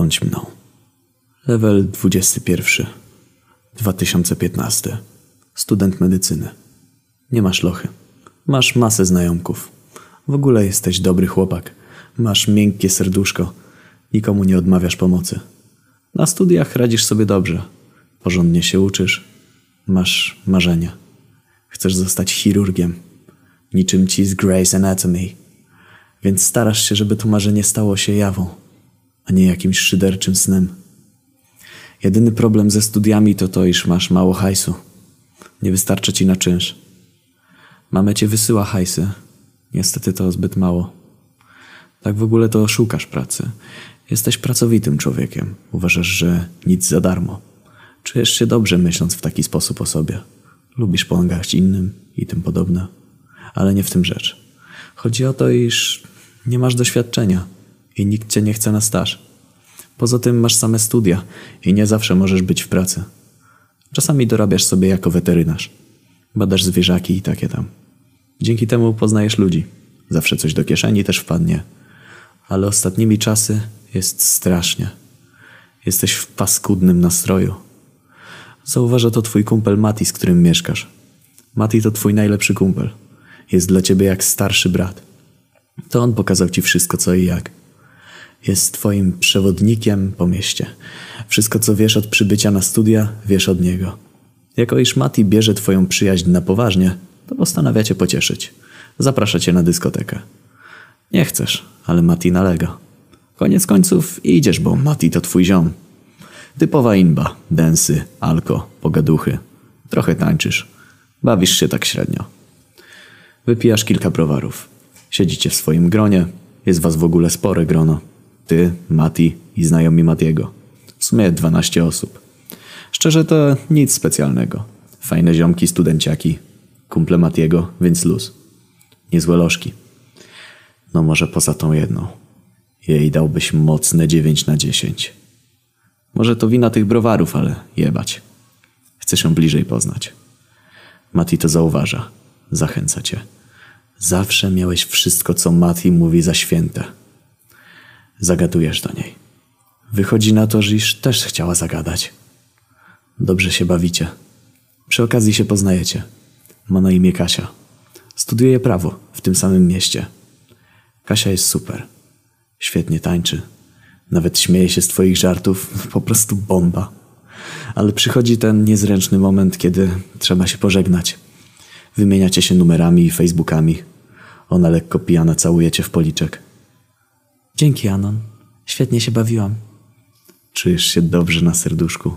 Bądź mną. Level 21. 2015. Student medycyny. Nie masz lochy. Masz masę znajomków. W ogóle jesteś dobry chłopak. Masz miękkie serduszko. Nikomu nie odmawiasz pomocy. Na studiach radzisz sobie dobrze. Porządnie się uczysz. Masz marzenia. Chcesz zostać chirurgiem. Niczym ci z Grey's Anatomy. Więc starasz się, żeby to marzenie stało się jawą, a nie jakimś szyderczym snem. Jedyny problem ze studiami to to, iż masz mało hajsu. Nie wystarczy ci na czynsz. Mamy cię wysyła hajsy. Niestety to zbyt mało. Tak w ogóle to szukasz pracy. Jesteś pracowitym człowiekiem. Uważasz, że nic za darmo. Czujesz się dobrze myśląc w taki sposób o sobie. Lubisz pomagać innym i tym podobne. Ale nie w tym rzecz. Chodzi o to, iż nie masz doświadczenia i nikt cię nie chce na staż. Poza tym masz same studia i nie zawsze możesz być w pracy. Czasami dorabiasz sobie jako weterynarz. Badasz zwierzaki i takie tam. Dzięki temu poznajesz ludzi. Zawsze coś do kieszeni też wpadnie. Ale ostatnimi czasy jest strasznie. Jesteś w paskudnym nastroju. Zauważa to twój kumpel Mati, z którym mieszkasz. Mati to twój najlepszy kumpel. Jest dla ciebie jak starszy brat. To on pokazał ci wszystko co i jak. Jest twoim przewodnikiem po mieście. Wszystko co wiesz od przybycia na studia, wiesz od niego. Jako iż Mati bierze twoją przyjaźń na poważnie, to postanawia cię pocieszyć. Zaprasza cię na dyskotekę. Nie chcesz, ale Mati nalega. Koniec końców idziesz, bo Mati to twój ziom. Typowa inba, densy, alko, pogaduchy. Trochę tańczysz. Bawisz się tak średnio. Wypijasz kilka browarów. Siedzicie w swoim gronie. Jest was w ogóle spore grono. Ty, Mati i znajomi Matiego. W sumie 12 osób. Szczerze to nic specjalnego. Fajne ziomki, studenciaki. Kumple Matiego, więc luz. Niezłe lożki. No może poza tą jedną. Jej dałbyś mocne 9 na 10. Może to wina tych browarów, ale jebać. Chcę się bliżej poznać. Mati to zauważa. Zachęca cię. Zawsze miałeś wszystko, co Mati mówi za święte. Zagadujesz do niej. Wychodzi na to, że iż też chciała zagadać. Dobrze się bawicie. Przy okazji się poznajecie. Ma na imię Kasia. Studiuje prawo w tym samym mieście. Kasia jest super. Świetnie tańczy. Nawet śmieje się z twoich żartów. Po prostu bomba. Ale przychodzi ten niezręczny moment, kiedy trzeba się pożegnać. Wymieniacie się numerami i facebookami. Ona lekko pijana całuje cię w policzek. Dzięki, Anon. Świetnie się bawiłam. Czujesz się dobrze na serduszku.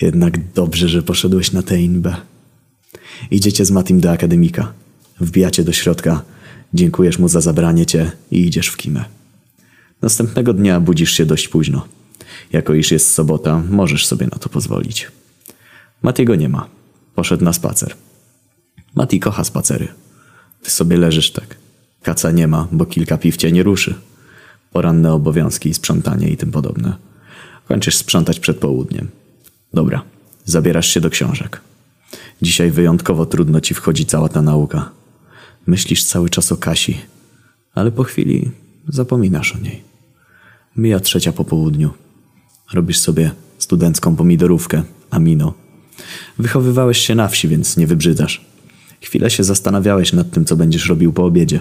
Jednak dobrze, że poszedłeś na tę inbę. Idziecie z Matim do akademika. Wbijacie do środka. Dziękujesz mu za zabranie cię i idziesz w kimę. Następnego dnia budzisz się dość późno. Jako iż jest sobota, możesz sobie na to pozwolić. Matiego nie ma. Poszedł na spacer. Mati kocha spacery. Ty sobie leżysz tak. Kaca nie ma, bo kilka piw cię nie ruszy. Poranne obowiązki, sprzątanie i tym podobne. Kończysz sprzątać przed południem. Dobra, zabierasz się do książek. Dzisiaj wyjątkowo trudno ci wchodzi cała ta nauka. Myślisz cały czas o Kasi, ale po chwili zapominasz o niej. Mija trzecia po południu. Robisz sobie studencką pomidorówkę, amino. Wychowywałeś się na wsi, więc nie wybrzydzasz. Chwilę się zastanawiałeś nad tym, co będziesz robił po obiedzie.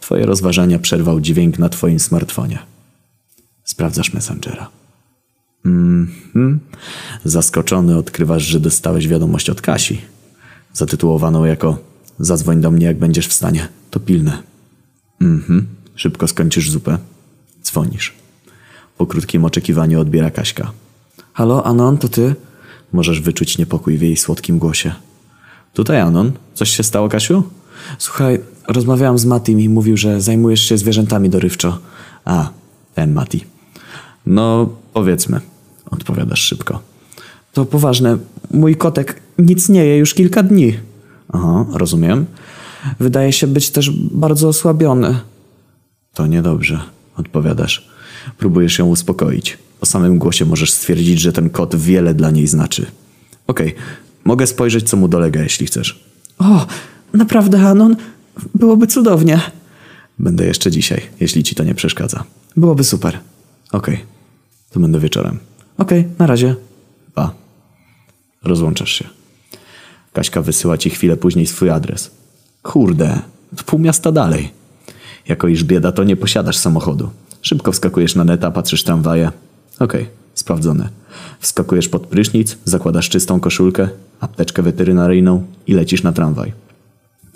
Twoje rozważania przerwał dźwięk na twoim smartfonie. Sprawdzasz Messengera. Mhm. Zaskoczony odkrywasz, że dostałeś wiadomość od Kasi. Zatytułowaną jako Zadzwoń do mnie, jak będziesz w stanie. To pilne. Mhm. Szybko skończysz zupę. Dzwonisz. Po krótkim oczekiwaniu odbiera Kaśka. Halo, Anon, to ty? Możesz wyczuć niepokój w jej słodkim głosie. Tutaj Anon. Coś się stało, Kasiu? Słuchaj, rozmawiałam z Matim i mówił, że zajmujesz się zwierzętami dorywczo. A, ten Mati. No, powiedzmy, odpowiadasz szybko. To poważne. Mój kotek nic nie je już kilka dni. Aha, rozumiem. Wydaje się być też bardzo osłabiony. To niedobrze, odpowiadasz. Próbujesz ją uspokoić. Po samym głosie możesz stwierdzić, że ten kot wiele dla niej znaczy. Okej, okay. mogę spojrzeć, co mu dolega, jeśli chcesz. O, naprawdę, Anon? Byłoby cudownie. Będę jeszcze dzisiaj, jeśli ci to nie przeszkadza. Byłoby super. Okej, okay. To będę wieczorem. Okej, na razie. Pa. Rozłączasz się. Kaśka wysyła ci chwilę później swój adres. Kurde, to pół miasta dalej. Jako iż bieda, to nie posiadasz samochodu. Szybko wskakujesz na neta, patrzysz tramwaje. Okej, sprawdzone. Wskakujesz pod prysznic, zakładasz czystą koszulkę, apteczkę weterynaryjną i lecisz na tramwaj.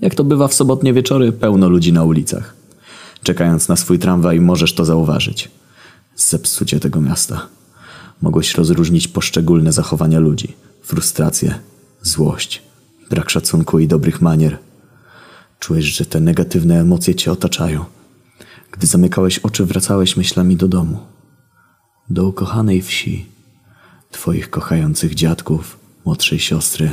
Jak to bywa w sobotnie wieczory, pełno ludzi na ulicach. Czekając na swój tramwaj, możesz to zauważyć. Zepsucie tego miasta. Mogłeś rozróżnić poszczególne zachowania ludzi. Frustrację, złość, brak szacunku i dobrych manier. Czułeś, że te negatywne emocje cię otaczają. Gdy zamykałeś oczy, wracałeś myślami do domu. Do ukochanej wsi. Twoich kochających dziadków, młodszej siostry,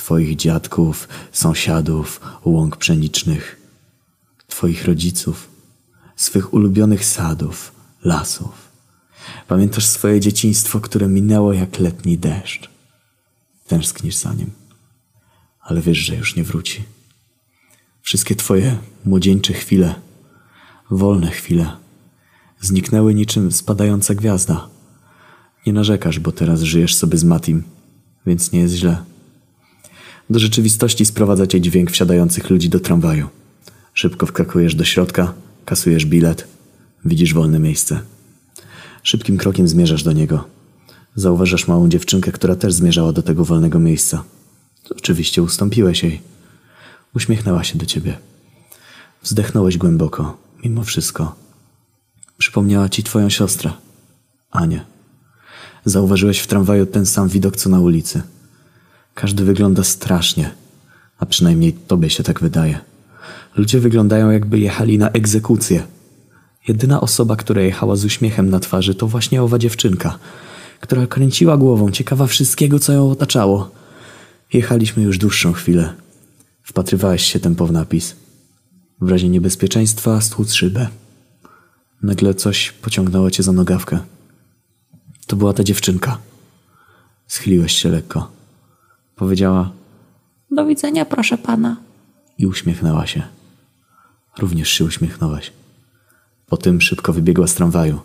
Twoich dziadków, sąsiadów, łąk pszenicznych, Twoich rodziców, swych ulubionych sadów, lasów. Pamiętasz swoje dzieciństwo, które minęło jak letni deszcz. Tęsknisz za nim, ale wiesz, że już nie wróci. Wszystkie Twoje młodzieńcze chwile, wolne chwile, zniknęły niczym spadająca gwiazda. Nie narzekasz, bo teraz żyjesz sobie z Matim, więc nie jest źle. Do rzeczywistości sprowadza cię dźwięk wsiadających ludzi do tramwaju. Szybko wkakujesz do środka, kasujesz bilet, widzisz wolne miejsce. Szybkim krokiem zmierzasz do niego. Zauważasz małą dziewczynkę, która też zmierzała do tego wolnego miejsca. Oczywiście ustąpiłeś jej. Uśmiechnęła się do ciebie. Wzdechnąłeś głęboko, mimo wszystko. Przypomniała ci twoją siostrę, Anię. Zauważyłeś w tramwaju ten sam widok co na ulicy. Każdy wygląda strasznie, a przynajmniej tobie się tak wydaje. Ludzie wyglądają jakby jechali na egzekucję. Jedyna osoba, która jechała z uśmiechem na twarzy, to właśnie owa dziewczynka, która kręciła głową, ciekawa wszystkiego, co ją otaczało. Jechaliśmy już dłuższą chwilę. Wpatrywałeś się tempo w napis. W razie niebezpieczeństwa stłuc szybę. Nagle coś pociągnęło cię za nogawkę. To była ta dziewczynka. Schyliłeś się lekko. Powiedziała Do widzenia, proszę pana. i uśmiechnęła się. Również się uśmiechnąłeś. Po tym szybko wybiegła z tramwaju.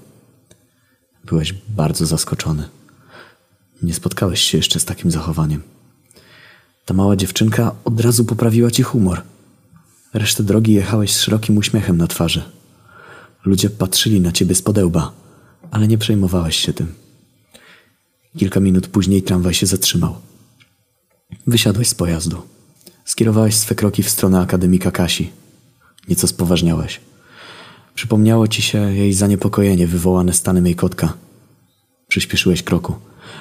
Byłeś bardzo zaskoczony. Nie spotkałeś się jeszcze z takim zachowaniem. Ta mała dziewczynka od razu poprawiła ci humor. Resztę drogi jechałeś z szerokim uśmiechem na twarzy. Ludzie patrzyli na ciebie z podełba, ale nie przejmowałeś się tym. Kilka minut później tramwaj się zatrzymał. Wysiadłeś z pojazdu. Skierowałeś swe kroki w stronę akademika Kasi. Nieco spoważniałeś. Przypomniało ci się jej zaniepokojenie wywołane stanem jej kotka. Przyspieszyłeś kroku.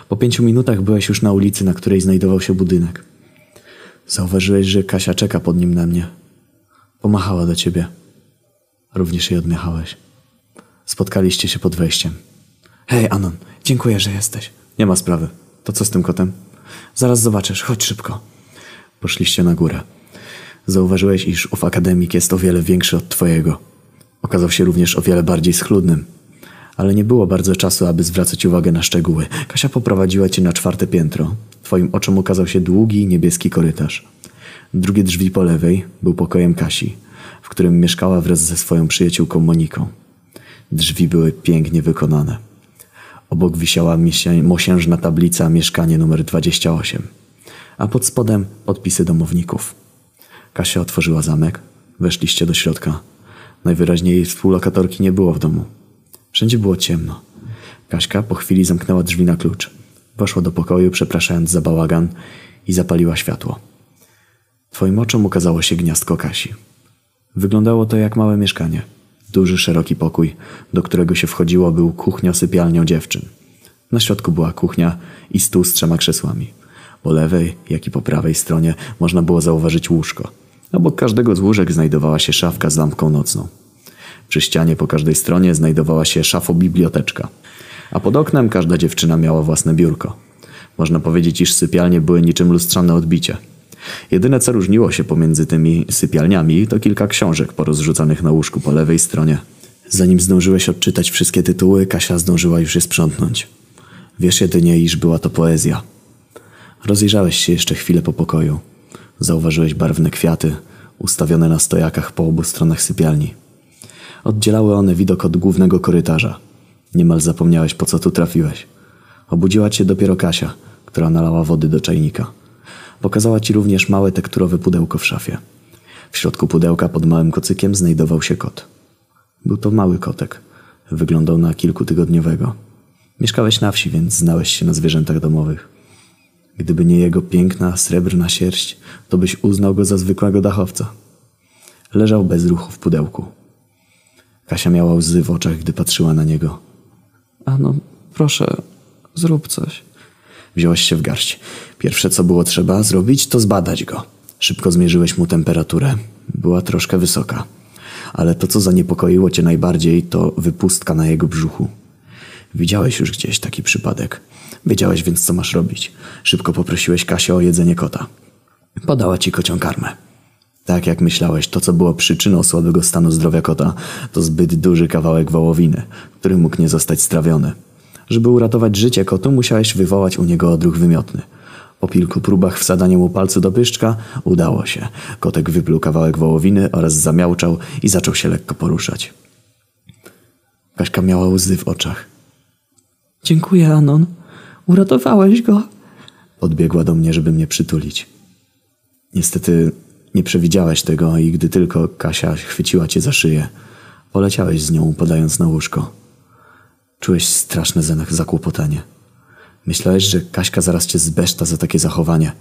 Po pięciu minutach byłeś już na ulicy, na której znajdował się budynek. Zauważyłeś, że Kasia czeka pod nim na mnie. Pomachała do ciebie. Również jej odmiechałeś. Spotkaliście się pod wejściem. Hej, Anon, dziękuję, że jesteś. Nie ma sprawy. To co z tym kotem? Zaraz zobaczysz, chodź szybko. Poszliście na górę. Zauważyłeś, iż ów akademik jest o wiele większy od twojego. Okazał się również o wiele bardziej schludnym. Ale nie było bardzo czasu, aby zwracać uwagę na szczegóły. Kasia poprowadziła cię na czwarte piętro. Twoim oczom ukazał się długi, niebieski korytarz. Drugie drzwi po lewej był pokojem Kasi, w którym mieszkała wraz ze swoją przyjaciółką Moniką. Drzwi były pięknie wykonane. Obok wisiała mosiężna tablica mieszkanie numer 28, a pod spodem podpisy domowników. Kasia otworzyła zamek, weszliście do środka. Najwyraźniej jej współlokatorki nie było w domu. Wszędzie było ciemno. Kaśka po chwili zamknęła drzwi na klucz. Poszła do pokoju, przepraszając za bałagan i zapaliła światło. Twoim oczom ukazało się gniazdko Kasi. Wyglądało to jak małe mieszkanie. Duży, szeroki pokój, do którego się wchodziło, był kuchnią-sypialnią dziewczyn. Na środku była kuchnia i stół z trzema krzesłami. Po lewej, jak i po prawej stronie można było zauważyć łóżko. Obok każdego z łóżek znajdowała się szafka z lampką nocną. Przy ścianie po każdej stronie znajdowała się szafo-biblioteczka, a pod oknem każda dziewczyna miała własne biurko. Można powiedzieć, iż sypialnie były niczym lustrzane odbicie. Jedyne co różniło się pomiędzy tymi sypialniami to kilka książek porozrzucanych na łóżku po lewej stronie. Zanim zdążyłeś odczytać wszystkie tytuły, Kasia zdążyła już je sprzątnąć. Wiesz jedynie, iż była to poezja. Rozejrzałeś się jeszcze chwilę po pokoju. Zauważyłeś barwne kwiaty, ustawione na stojakach po obu stronach sypialni. Oddzielały one widok od głównego korytarza. Niemal zapomniałeś, po co tu trafiłeś. Obudziła cię dopiero Kasia, która nalała wody do czajnika. Pokazała ci również małe tekturowe pudełko w szafie. W środku pudełka pod małym kocykiem znajdował się kot. Był to mały kotek. Wyglądał na kilkutygodniowego. Mieszkałeś na wsi, więc znałeś się na zwierzętach domowych. Gdyby nie jego piękna, srebrna sierść, to byś uznał go za zwykłego dachowca. Leżał bez ruchu w pudełku. Kasia miała łzy w oczach, gdy patrzyła na niego. A no, proszę, zrób coś. Wziąłeś się w garść. Pierwsze, co było trzeba zrobić, to zbadać go. Szybko zmierzyłeś mu temperaturę. Była troszkę wysoka. Ale to, co zaniepokoiło cię najbardziej, to wypustka na jego brzuchu. Widziałeś już gdzieś taki przypadek. Wiedziałeś więc, co masz robić. Szybko poprosiłeś Kasię o jedzenie kota. Podała ci kocią karmę. Tak jak myślałeś, to co było przyczyną słabego stanu zdrowia kota, to zbyt duży kawałek wołowiny, który mógł nie zostać strawiony. Żeby uratować życie kotu, musiałeś wywołać u niego odruch wymiotny. Po kilku próbach wsadzania mu palcu do pyszczka udało się. Kotek wypluł kawałek wołowiny oraz zamiałczał i zaczął się lekko poruszać. Kaśka miała łzy w oczach. Dziękuję, Anon. Uratowałeś go. Podbiegła do mnie, żeby mnie przytulić. Niestety nie przewidziałeś tego i gdy tylko Kasia chwyciła cię za szyję, poleciałeś z nią, podając na łóżko. Czułeś straszne zakłopotanie. Myślałeś, że Kaśka zaraz cię zbeszta za takie zachowanie.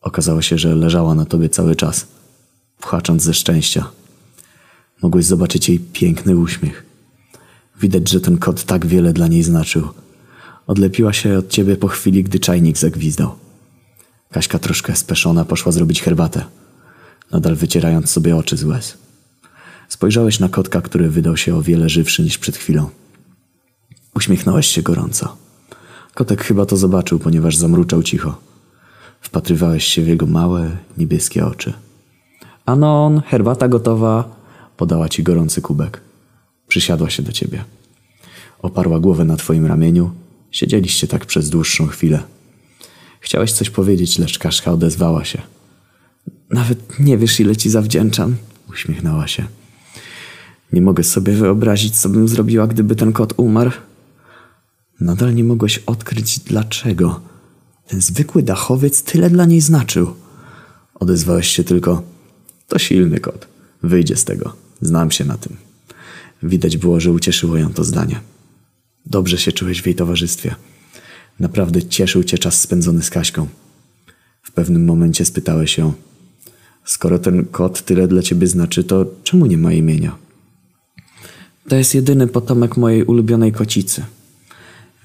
Okazało się, że leżała na tobie cały czas, płacząc ze szczęścia. Mogłeś zobaczyć jej piękny uśmiech. Widać, że ten kot tak wiele dla niej znaczył. Odlepiła się od ciebie po chwili, gdy czajnik zagwizdał. Kaśka troszkę speszona poszła zrobić herbatę, nadal wycierając sobie oczy z łez. Spojrzałeś na kotka, który wydał się o wiele żywszy niż przed chwilą. Uśmiechnąłeś się gorąco. Kotek chyba to zobaczył, ponieważ zamruczał cicho. Wpatrywałeś się w jego małe, niebieskie oczy. Anon, herbata gotowa. Podała ci gorący kubek. Przysiadła się do ciebie. Oparła głowę na twoim ramieniu. Siedzieliście tak przez dłuższą chwilę. Chciałeś coś powiedzieć, lecz Kaszka odezwała się. Nawet nie wiesz, ile ci zawdzięczam. Uśmiechnęła się. Nie mogę sobie wyobrazić, co bym zrobiła, gdyby ten kot umarł. Nadal nie mogłeś odkryć dlaczego. Ten zwykły dachowiec tyle dla niej znaczył. Odezwałeś się tylko. To silny kot. Wyjdzie z tego. Znam się na tym. Widać było, że ucieszyło ją to zdanie. Dobrze się czułeś w jej towarzystwie. Naprawdę cieszył cię czas spędzony z Kaśką. W pewnym momencie spytałeś ją, skoro ten kot tyle dla ciebie znaczy, to czemu nie ma imienia? To jest jedyny potomek mojej ulubionej kocicy.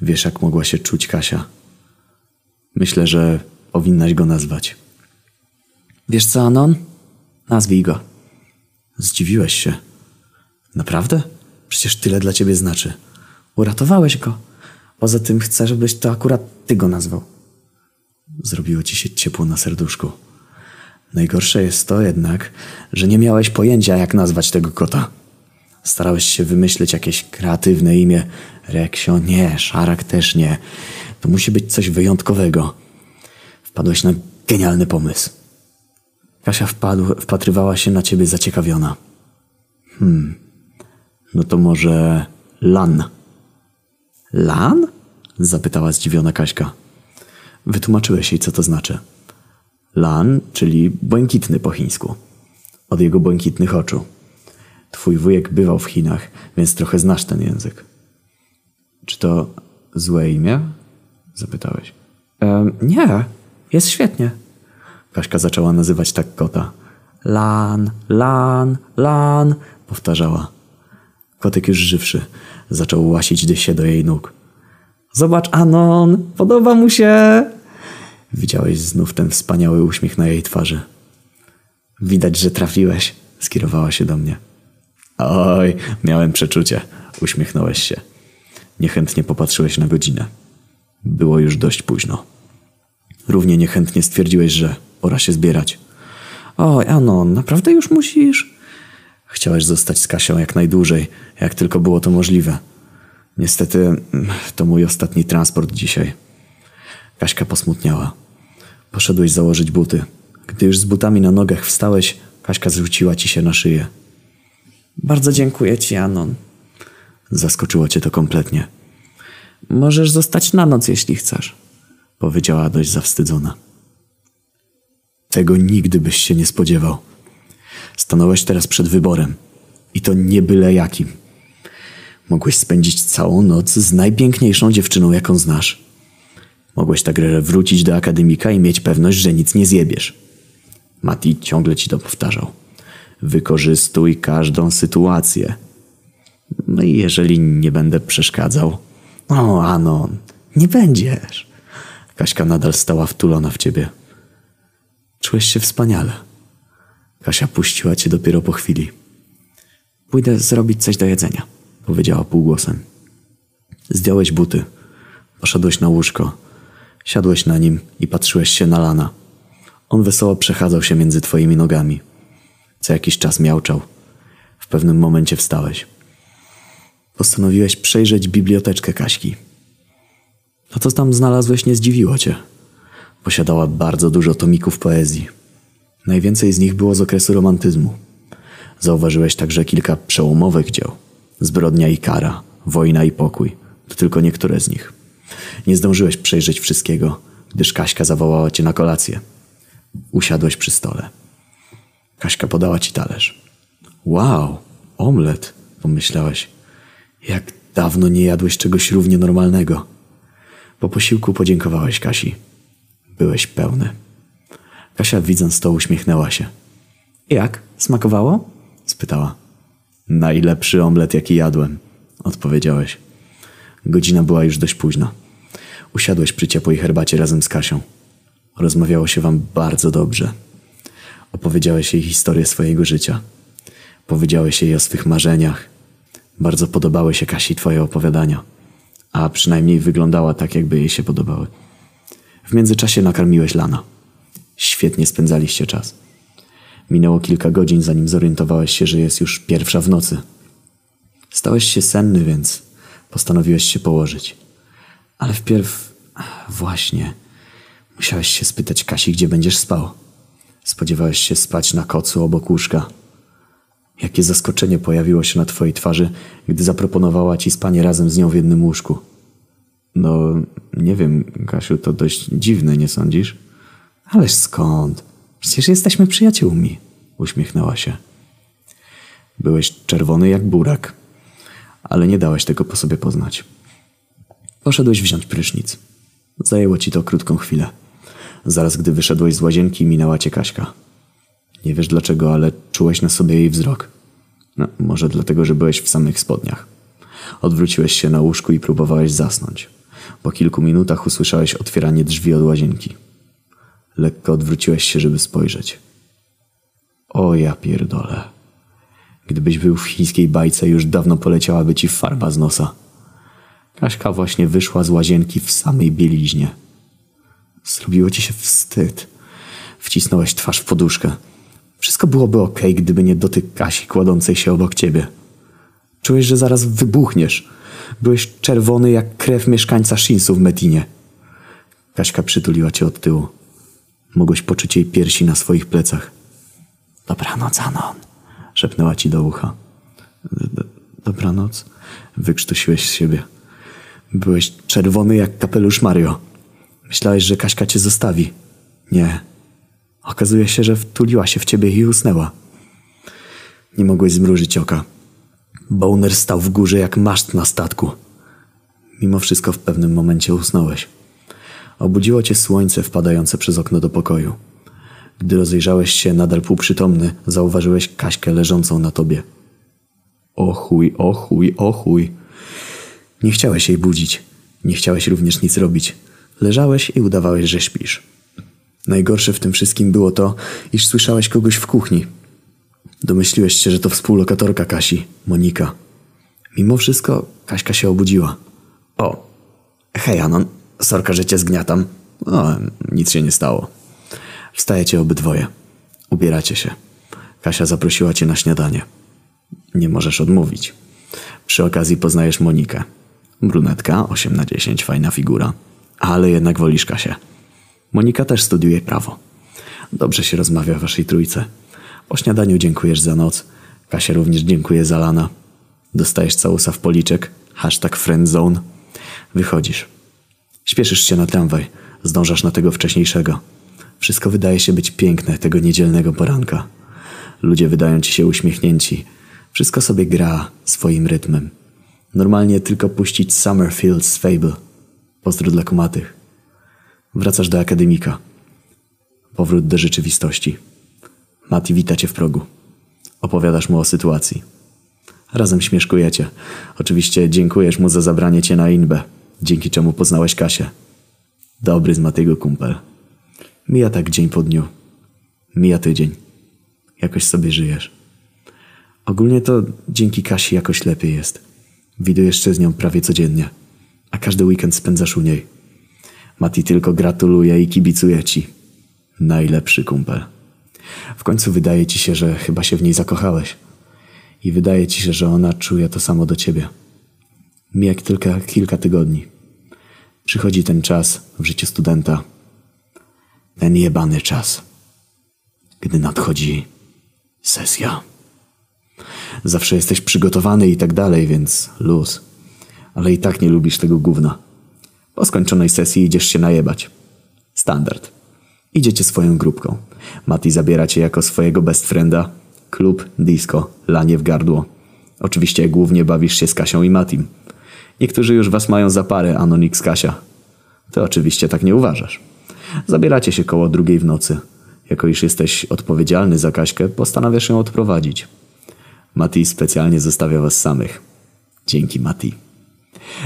Wiesz, jak mogła się czuć Kasia? Myślę, że powinnaś go nazwać. Wiesz co, Anon? Nazwij go. Zdziwiłeś się. Naprawdę? Przecież tyle dla ciebie znaczy. Uratowałeś go. Poza tym chcę, żebyś to akurat ty go nazwał. Zrobiło ci się ciepło na serduszku. Najgorsze jest to jednak, że nie miałeś pojęcia, jak nazwać tego kota. Starałeś się wymyślić jakieś kreatywne imię. Reksio nie, Szarak też nie. To musi być coś wyjątkowego. Wpadłeś na genialny pomysł. Kasia wpadł, wpatrywała się na ciebie zaciekawiona. Hmm, no to może Lan. Lan? Zapytała zdziwiona Kaśka. Wytłumaczyłeś jej, co to znaczy. Lan, czyli błękitny po chińsku. Od jego błękitnych oczu. Twój wujek bywał w Chinach, więc trochę znasz ten język. Czy to złe imię? Zapytałeś. Nie, jest świetnie. Kaśka zaczęła nazywać tak kota. Lan, lan, lan, powtarzała. Kotek już żywszy zaczął łasić się do jej nóg. Zobacz, Anon, podoba mu się. Widziałeś znów ten wspaniały uśmiech na jej twarzy. Widać, że trafiłeś, skierowała się do mnie. Oj, miałem przeczucie, uśmiechnąłeś się. Niechętnie popatrzyłeś na godzinę. Było już dość późno. Równie niechętnie stwierdziłeś, że pora się zbierać. Oj, Anon, naprawdę już musisz? Chciałeś zostać z Kasią jak najdłużej, jak tylko było to możliwe. Niestety, to mój ostatni transport dzisiaj. Kaśka posmutniała. Poszedłeś założyć buty. Gdy już z butami na nogach wstałeś, Kaśka zrzuciła ci się na szyję. Bardzo dziękuję ci, Anon. Zaskoczyło cię to kompletnie. Możesz zostać na noc, jeśli chcesz. Powiedziała dość zawstydzona. Tego nigdy byś się nie spodziewał. Stanąłeś teraz przed wyborem. I to nie byle jakim. Mogłeś spędzić całą noc z najpiękniejszą dziewczyną, jaką znasz. Mogłeś tak wrócić do akademika i mieć pewność, że nic nie zjebiesz. Mati ciągle ci to powtarzał. Wykorzystuj każdą sytuację. No i jeżeli nie będę przeszkadzał. O, Anon, nie będziesz. Kaśka nadal stała wtulona w ciebie. Czułeś się wspaniale. Kasia puściła cię dopiero po chwili. Pójdę zrobić coś do jedzenia. Powiedziała półgłosem. Zdjąłeś buty. Poszedłeś na łóżko. Siadłeś na nim i patrzyłeś się na Lana. On wesoło przechadzał się między twoimi nogami. Co jakiś czas miauczał. W pewnym momencie wstałeś. Postanowiłeś przejrzeć biblioteczkę Kaśki. To, co tam znalazłeś, nie zdziwiło cię. Posiadała bardzo dużo tomików poezji. Najwięcej z nich było z okresu romantyzmu. Zauważyłeś także kilka przełomowych dzieł. Zbrodnia i kara, wojna i pokój. To tylko niektóre z nich. Nie zdążyłeś przejrzeć wszystkiego, gdyż Kaśka zawołała cię na kolację. Usiadłeś przy stole. Kaśka podała ci talerz. Wow, omlet, pomyślałeś. Jak dawno nie jadłeś czegoś równie normalnego. Po posiłku podziękowałeś Kasi. Byłeś pełny. Kasia widząc to uśmiechnęła się. Jak? Smakowało? spytała. Najlepszy omlet, jaki jadłem, odpowiedziałeś. Godzina była już dość późna. Usiadłeś przy ciepłej herbacie razem z Kasią. Rozmawiało się wam bardzo dobrze. Opowiedziałeś jej historię swojego życia. Powiedziałeś jej o swych marzeniach. Bardzo podobały się Kasi twoje opowiadania. A przynajmniej wyglądała tak, jakby jej się podobały. W międzyczasie nakarmiłeś Lana. Świetnie spędzaliście czas. Minęło kilka godzin, zanim zorientowałeś się, że jest już pierwsza w nocy. Stałeś się senny, więc postanowiłeś się położyć. Ale wpierw... Właśnie... Musiałeś się spytać Kasi, gdzie będziesz spał. Spodziewałeś się spać na kocu obok łóżka. Jakie zaskoczenie pojawiło się na twojej twarzy, gdy zaproponowała ci spanie razem z nią w jednym łóżku. No, nie wiem, Kasiu, to dość dziwne, nie sądzisz? Ależ skąd? Przecież jesteśmy przyjaciółmi. Uśmiechnęła się. Byłeś czerwony jak burak, ale nie dałeś tego po sobie poznać. Poszedłeś wziąć prysznic. Zajęło ci to krótką chwilę. Zaraz gdy wyszedłeś z łazienki, minęła cię Kaśka. Nie wiesz dlaczego, ale czułeś na sobie jej wzrok. No, może dlatego, że byłeś w samych spodniach. Odwróciłeś się na łóżku i próbowałeś zasnąć. Po kilku minutach usłyszałeś otwieranie drzwi od łazienki. Lekko odwróciłeś się, żeby spojrzeć. O ja pierdolę. Gdybyś był w chińskiej bajce, już dawno poleciałaby ci farba z nosa. Kaśka właśnie wyszła z łazienki w samej bieliźnie. Zrobiło ci się wstyd. Wcisnąłeś twarz w poduszkę. Wszystko byłoby ok, gdyby nie dotyk Kasi kładącej się obok ciebie. Czułeś, że zaraz wybuchniesz. Byłeś czerwony jak krew mieszkańca Shinsu w Medinie. Kaśka przytuliła cię od tyłu. Mogłeś poczuć jej piersi na swoich plecach. Dobranoc, Anon, szepnęła ci do ucha. Dobranoc, wykrztusiłeś z siebie. Byłeś czerwony jak kapelusz Mario. Myślałeś, że Kaśka cię zostawi. Nie. Okazuje się, że wtuliła się w ciebie i usnęła. Nie mogłeś zmrużyć oka. Boner stał w górze jak maszt na statku. Mimo wszystko w pewnym momencie usnąłeś. Obudziło cię słońce wpadające przez okno do pokoju. Gdy rozejrzałeś się nadal półprzytomny, zauważyłeś Kaśkę leżącą na tobie. O chuj, o. Nie chciałeś jej budzić. Nie chciałeś również nic robić. Leżałeś i udawałeś, że śpisz. Najgorsze w tym wszystkim było to, iż słyszałeś kogoś w kuchni. Domyśliłeś się, że to współlokatorka Kasi, Monika. Mimo wszystko Kaśka się obudziła. O, hej Anon, sorka, że cię zgniatam. O, nic się nie stało. Wstajecie obydwoje. Ubieracie się. Kasia zaprosiła cię na śniadanie. Nie możesz odmówić. Przy okazji poznajesz Monikę. Brunetka, 8 na 10, fajna figura. Ale jednak wolisz Kasię. Monika też studiuje prawo. Dobrze się rozmawia w waszej trójce. Po śniadaniu dziękujesz za noc. Kasia również dziękuję za lana. Dostajesz całusa w policzek, hashtag friendzone. Wychodzisz. Śpieszysz się na tramwaj, zdążasz na tego wcześniejszego. Wszystko wydaje się być piękne tego niedzielnego poranka. Ludzie wydają ci się uśmiechnięci. Wszystko sobie gra swoim rytmem. Normalnie tylko puścić Summerfield's Fable. Pozdro dla kumatych. Wracasz do akademika. Powrót do rzeczywistości. Mati wita cię w progu. Opowiadasz mu o sytuacji. Razem śmieszkujecie. Oczywiście dziękujesz mu za zabranie cię na inbę, dzięki czemu poznałeś Kasię. Dobry z Matiego kumpel. Mija tak dzień po dniu. Mija tydzień. Jakoś sobie żyjesz. Ogólnie to dzięki Kasi jakoś lepiej jest. Widujesz się z nią prawie codziennie, a każdy weekend spędzasz u niej. Mati tylko gratuluje i kibicuje ci. Najlepszy kumpel. W końcu wydaje ci się, że chyba się w niej zakochałeś. I wydaje ci się, że ona czuje to samo do ciebie. Mija tylko kilka tygodni. Przychodzi ten czas w życiu studenta. Ten jebany czas. Gdy nadchodzi sesja. Zawsze jesteś przygotowany i tak dalej, więc luz. Ale i tak nie lubisz tego gówna. Po skończonej sesji idziesz się najebać. Standard. Idziecie swoją grupką. Mati zabiera cię jako swojego best frienda. Klub, disco, lanie w gardło. Oczywiście głównie bawisz się z Kasią i Matim. Niektórzy już was mają za parę, Anonix Kasia. Ty oczywiście tak nie uważasz. Zabieracie się koło drugiej w nocy. Jako iż jesteś odpowiedzialny za Kaśkę, postanawiasz ją odprowadzić. Mati specjalnie zostawia was samych. Dzięki, Mati.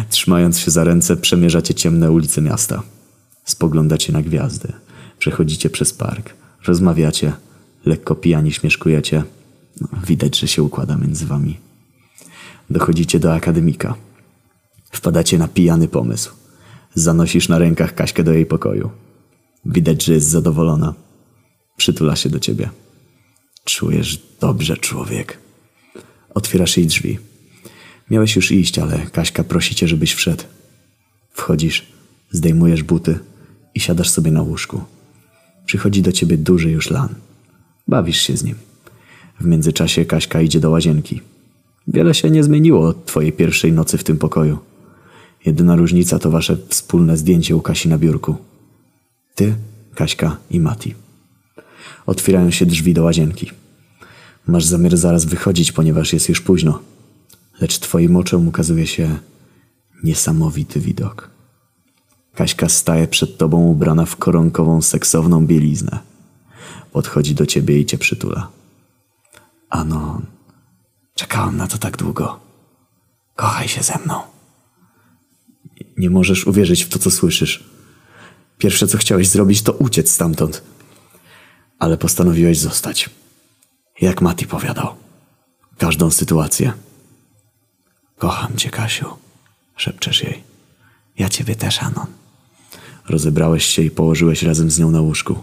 Trzymając się za ręce, przemierzacie ciemne ulice miasta. Spoglądacie na gwiazdy. Przechodzicie przez park. Rozmawiacie. Lekko pijani śmieszkujecie. Widać, że się układa między wami. Dochodzicie do akademika. Wpadacie na pijany pomysł. Zanosisz na rękach Kaśkę do jej pokoju. Widać, że jest zadowolona. Przytula się do ciebie. Czujesz dobrze, człowiek. Otwierasz jej drzwi. Miałeś już iść, ale Kaśka prosi cię, żebyś wszedł. Wchodzisz, zdejmujesz buty i siadasz sobie na łóżku. Przychodzi do ciebie duży już lan. Bawisz się z nim. W międzyczasie Kaśka idzie do łazienki. Wiele się nie zmieniło od twojej pierwszej nocy w tym pokoju. Jedyna różnica to wasze wspólne zdjęcie u Kasi na biurku. Ty, Kaśka i Mati. Otwierają się drzwi do łazienki. Masz zamiar zaraz wychodzić, ponieważ jest już późno. Lecz twoim oczom ukazuje się niesamowity widok. Kaśka staje przed tobą ubrana w koronkową, seksowną bieliznę. Podchodzi do ciebie i cię przytula. Anon, czekałam na to tak długo. Kochaj się ze mną. Nie możesz uwierzyć w to, co słyszysz. Pierwsze, co chciałeś zrobić, to uciec stamtąd. Ale postanowiłeś zostać. Jak Mati powiadał. Każdą sytuację. Kocham cię, Kasiu. Szepczesz jej. Ja ciebie też, Anon. Rozebrałeś się i położyłeś razem z nią na łóżku.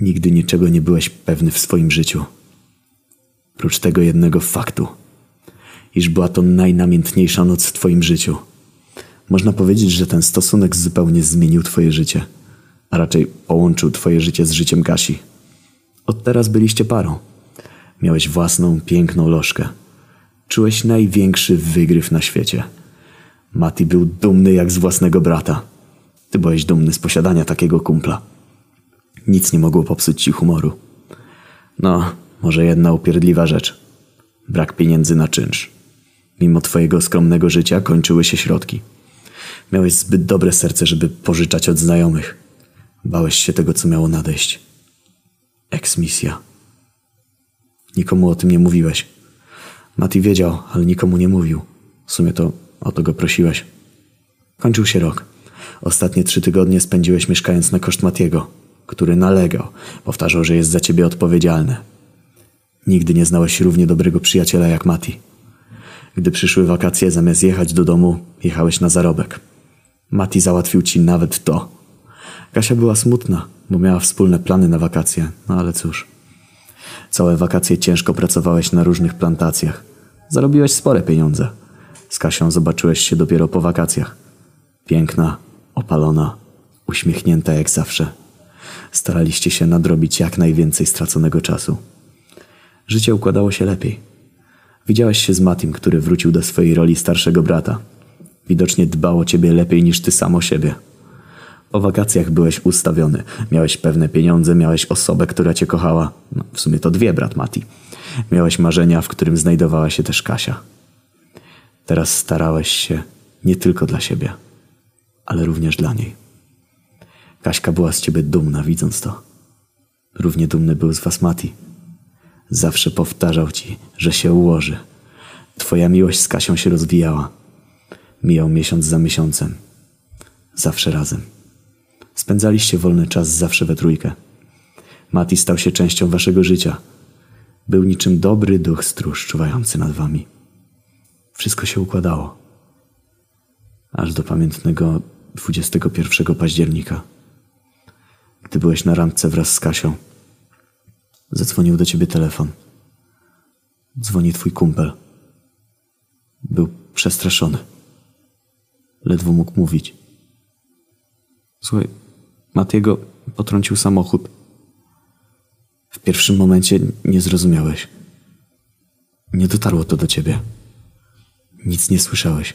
Nigdy niczego nie byłeś pewny w swoim życiu. Prócz tego jednego faktu, iż była to najnamiętniejsza noc w twoim życiu. Można powiedzieć, że ten stosunek zupełnie zmienił twoje życie, a raczej połączył twoje życie z życiem Kasi. Od teraz byliście parą. Miałeś własną, piękną lożkę. Czułeś największy wygryw na świecie. Mati był dumny jak z własnego brata. Ty byłeś dumny z posiadania takiego kumpla. Nic nie mogło popsuć ci humoru. No, może jedna upierdliwa rzecz. Brak pieniędzy na czynsz. Mimo twojego skromnego życia kończyły się środki. Miałeś zbyt dobre serce, żeby pożyczać od znajomych. Bałeś się tego, co miało nadejść. Eksmisja. Nikomu o tym nie mówiłeś. Mati wiedział, ale nikomu nie mówił. W sumie to o to go prosiłeś. Kończył się rok. Ostatnie trzy tygodnie spędziłeś mieszkając na koszt Matiego, który nalegał, powtarzał, że jest za ciebie odpowiedzialny. Nigdy nie znałeś równie dobrego przyjaciela jak Mati. Gdy przyszły wakacje, zamiast jechać do domu, jechałeś na zarobek. Mati załatwił ci nawet to. Kasia była smutna, bo miała wspólne plany na wakacje, no ale cóż. Całe wakacje ciężko pracowałeś na różnych plantacjach. Zarobiłeś spore pieniądze. Z Kasią zobaczyłeś się dopiero po wakacjach. Piękna, opalona, uśmiechnięta jak zawsze. Staraliście się nadrobić jak najwięcej straconego czasu. Życie układało się lepiej. Widziałeś się z Matim, który wrócił do swojej roli starszego brata. Widocznie dbał o ciebie lepiej niż ty sam o siebie. Po wakacjach byłeś ustawiony. Miałeś pewne pieniądze, miałeś osobę, która cię kochała. No, w sumie to dwie, brat Mati. Miałeś marzenia, w którym znajdowała się też Kasia. Teraz starałeś się nie tylko dla siebie, ale również dla niej. Kaśka była z ciebie dumna, widząc to. Równie dumny był z was Mati. Zawsze powtarzał ci, że się ułoży. Twoja miłość z Kasią się rozwijała. Mijał miesiąc za miesiącem. Zawsze razem. Spędzaliście wolny czas zawsze we trójkę. Mati stał się częścią waszego życia. Był niczym dobry duch stróż czuwający nad wami. Wszystko się układało. Aż do pamiętnego 21 października. Gdy byłeś na randce wraz z Kasią, zadzwonił do ciebie telefon. Dzwoni twój kumpel. Był przestraszony. Ledwo mógł mówić. Słuchaj, Matiego potrącił samochód. W pierwszym momencie nie zrozumiałeś. Nie dotarło to do ciebie. Nic nie słyszałeś.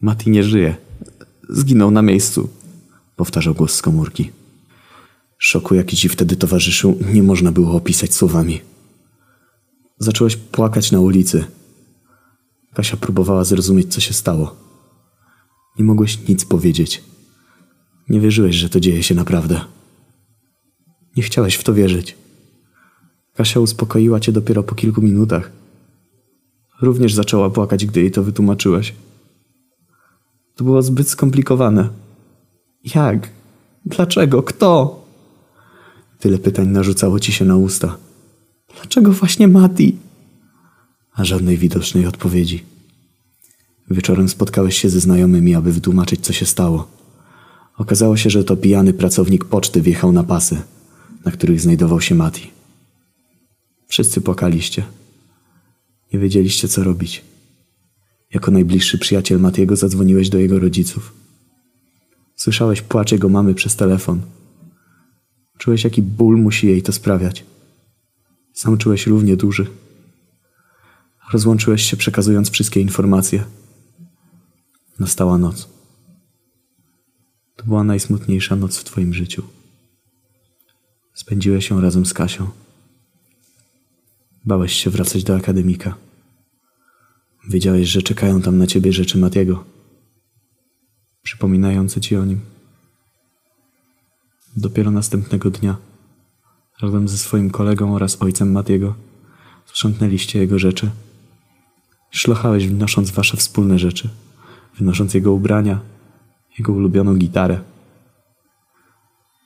Mati nie żyje. Zginął na miejscu, powtarzał głos z komórki. Szoku, jaki ci wtedy towarzyszył, nie można było opisać słowami. Zacząłeś płakać na ulicy. Kasia próbowała zrozumieć, co się stało. Nie mogłeś nic powiedzieć. Nie wierzyłeś, że to dzieje się naprawdę. Nie chciałeś w to wierzyć. Kasia uspokoiła cię dopiero po kilku minutach. Również zaczęła płakać, gdy jej to wytłumaczyłeś. To było zbyt skomplikowane. Jak? Dlaczego? Kto? Tyle pytań narzucało ci się na usta. Dlaczego właśnie Mati? A żadnej widocznej odpowiedzi. Wieczorem spotkałeś się ze znajomymi, aby wytłumaczyć, co się stało. Okazało się, że to pijany pracownik poczty wjechał na pasy, na których znajdował się Mati. Wszyscy płakaliście. Nie wiedzieliście, co robić. Jako najbliższy przyjaciel Matiego zadzwoniłeś do jego rodziców. Słyszałeś płacz jego mamy przez telefon. Czułeś, jaki ból musi jej to sprawiać. Sam czułeś równie duży. Rozłączyłeś się, przekazując wszystkie informacje. Nastała noc. To była najsmutniejsza noc w Twoim życiu. Spędziłeś ją razem z Kasią. Bałeś się wracać do akademika. Wiedziałeś, że czekają tam na ciebie rzeczy Matiego, przypominające ci o nim. Dopiero następnego dnia, razem ze swoim kolegą oraz ojcem Matiego, sprzątnęliście jego rzeczy. Szlochałeś, wnosząc wasze wspólne rzeczy, wynosząc jego ubrania, jego ulubioną gitarę.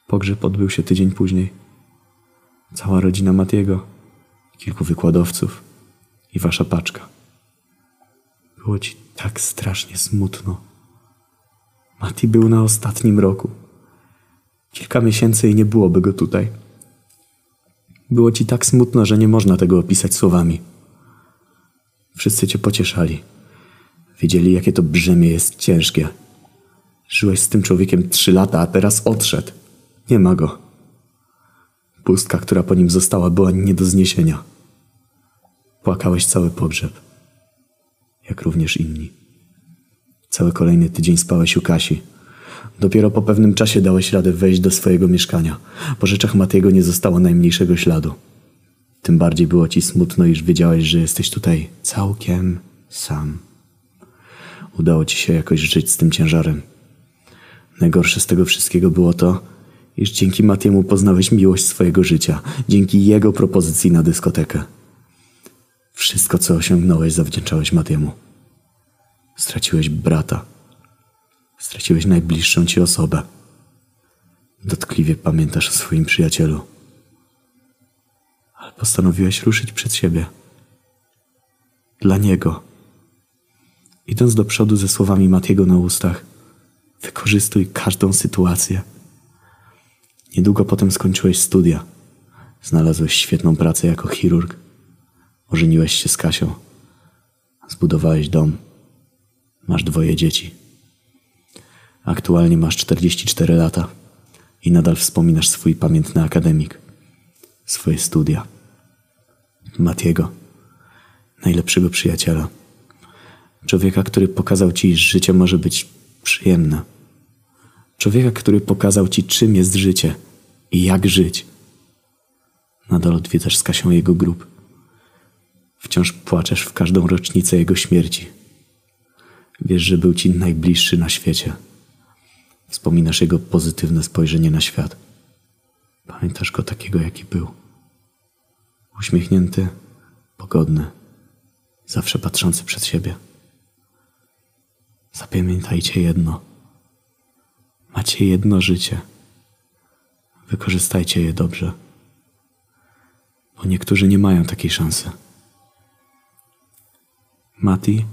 Pogrzeb odbył się tydzień później. Cała rodzina Matiego, kilku wykładowców i wasza paczka. Było ci tak strasznie smutno. Mati był na ostatnim roku. Kilka miesięcy i nie byłoby go tutaj. Było ci tak smutno, że nie można tego opisać słowami. Wszyscy cię pocieszali. Wiedzieli, jakie to brzemię jest ciężkie. Żyłeś z tym człowiekiem trzy lata, a teraz odszedł. Nie ma go. Pustka, która po nim została, była nie do zniesienia. Płakałeś cały pogrzeb, jak również inni. Cały kolejny tydzień spałeś u Kasi. Dopiero po pewnym czasie dałeś radę wejść do swojego mieszkania. Po rzeczach Matiego nie zostało najmniejszego śladu. Tym bardziej było ci smutno, iż wiedziałeś, że jesteś tutaj całkiem sam. Udało ci się jakoś żyć z tym ciężarem. Najgorsze z tego wszystkiego było to, iż dzięki Matiemu poznałeś miłość swojego życia, dzięki jego propozycji na dyskotekę. Wszystko, co osiągnąłeś, zawdzięczałeś Matiemu. Straciłeś brata. Straciłeś najbliższą ci osobę. Dotkliwie pamiętasz o swoim przyjacielu. Ale postanowiłeś ruszyć przed siebie. Dla niego. Idąc do przodu ze słowami Matiego na ustach, wykorzystuj każdą sytuację. Niedługo potem skończyłeś studia. Znalazłeś świetną pracę jako chirurg. Ożeniłeś się z Kasią. Zbudowałeś dom. Masz dwoje dzieci. Aktualnie masz 44 lata i nadal wspominasz swój pamiętny akademik, swoje studia. Matiego najlepszego przyjaciela. Człowieka, który pokazał ci, że życie może być przyjemne. Człowieka, który pokazał ci, czym jest życie i jak żyć. Nadal odwiedzasz z Kasią jego grób. Wciąż płaczesz w każdą rocznicę jego śmierci. Wiesz, że był ci najbliższy na świecie. Wspominasz jego pozytywne spojrzenie na świat. Pamiętasz go takiego, jaki był. Uśmiechnięty, pogodny, zawsze patrzący przed siebie. Zapamiętajcie jedno. Macie jedno życie. Wykorzystajcie je dobrze. Bo niektórzy nie mają takiej szansy. Mati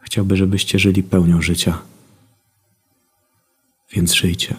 chciałby, żebyście żyli pełnią życia. Więc żyjcie.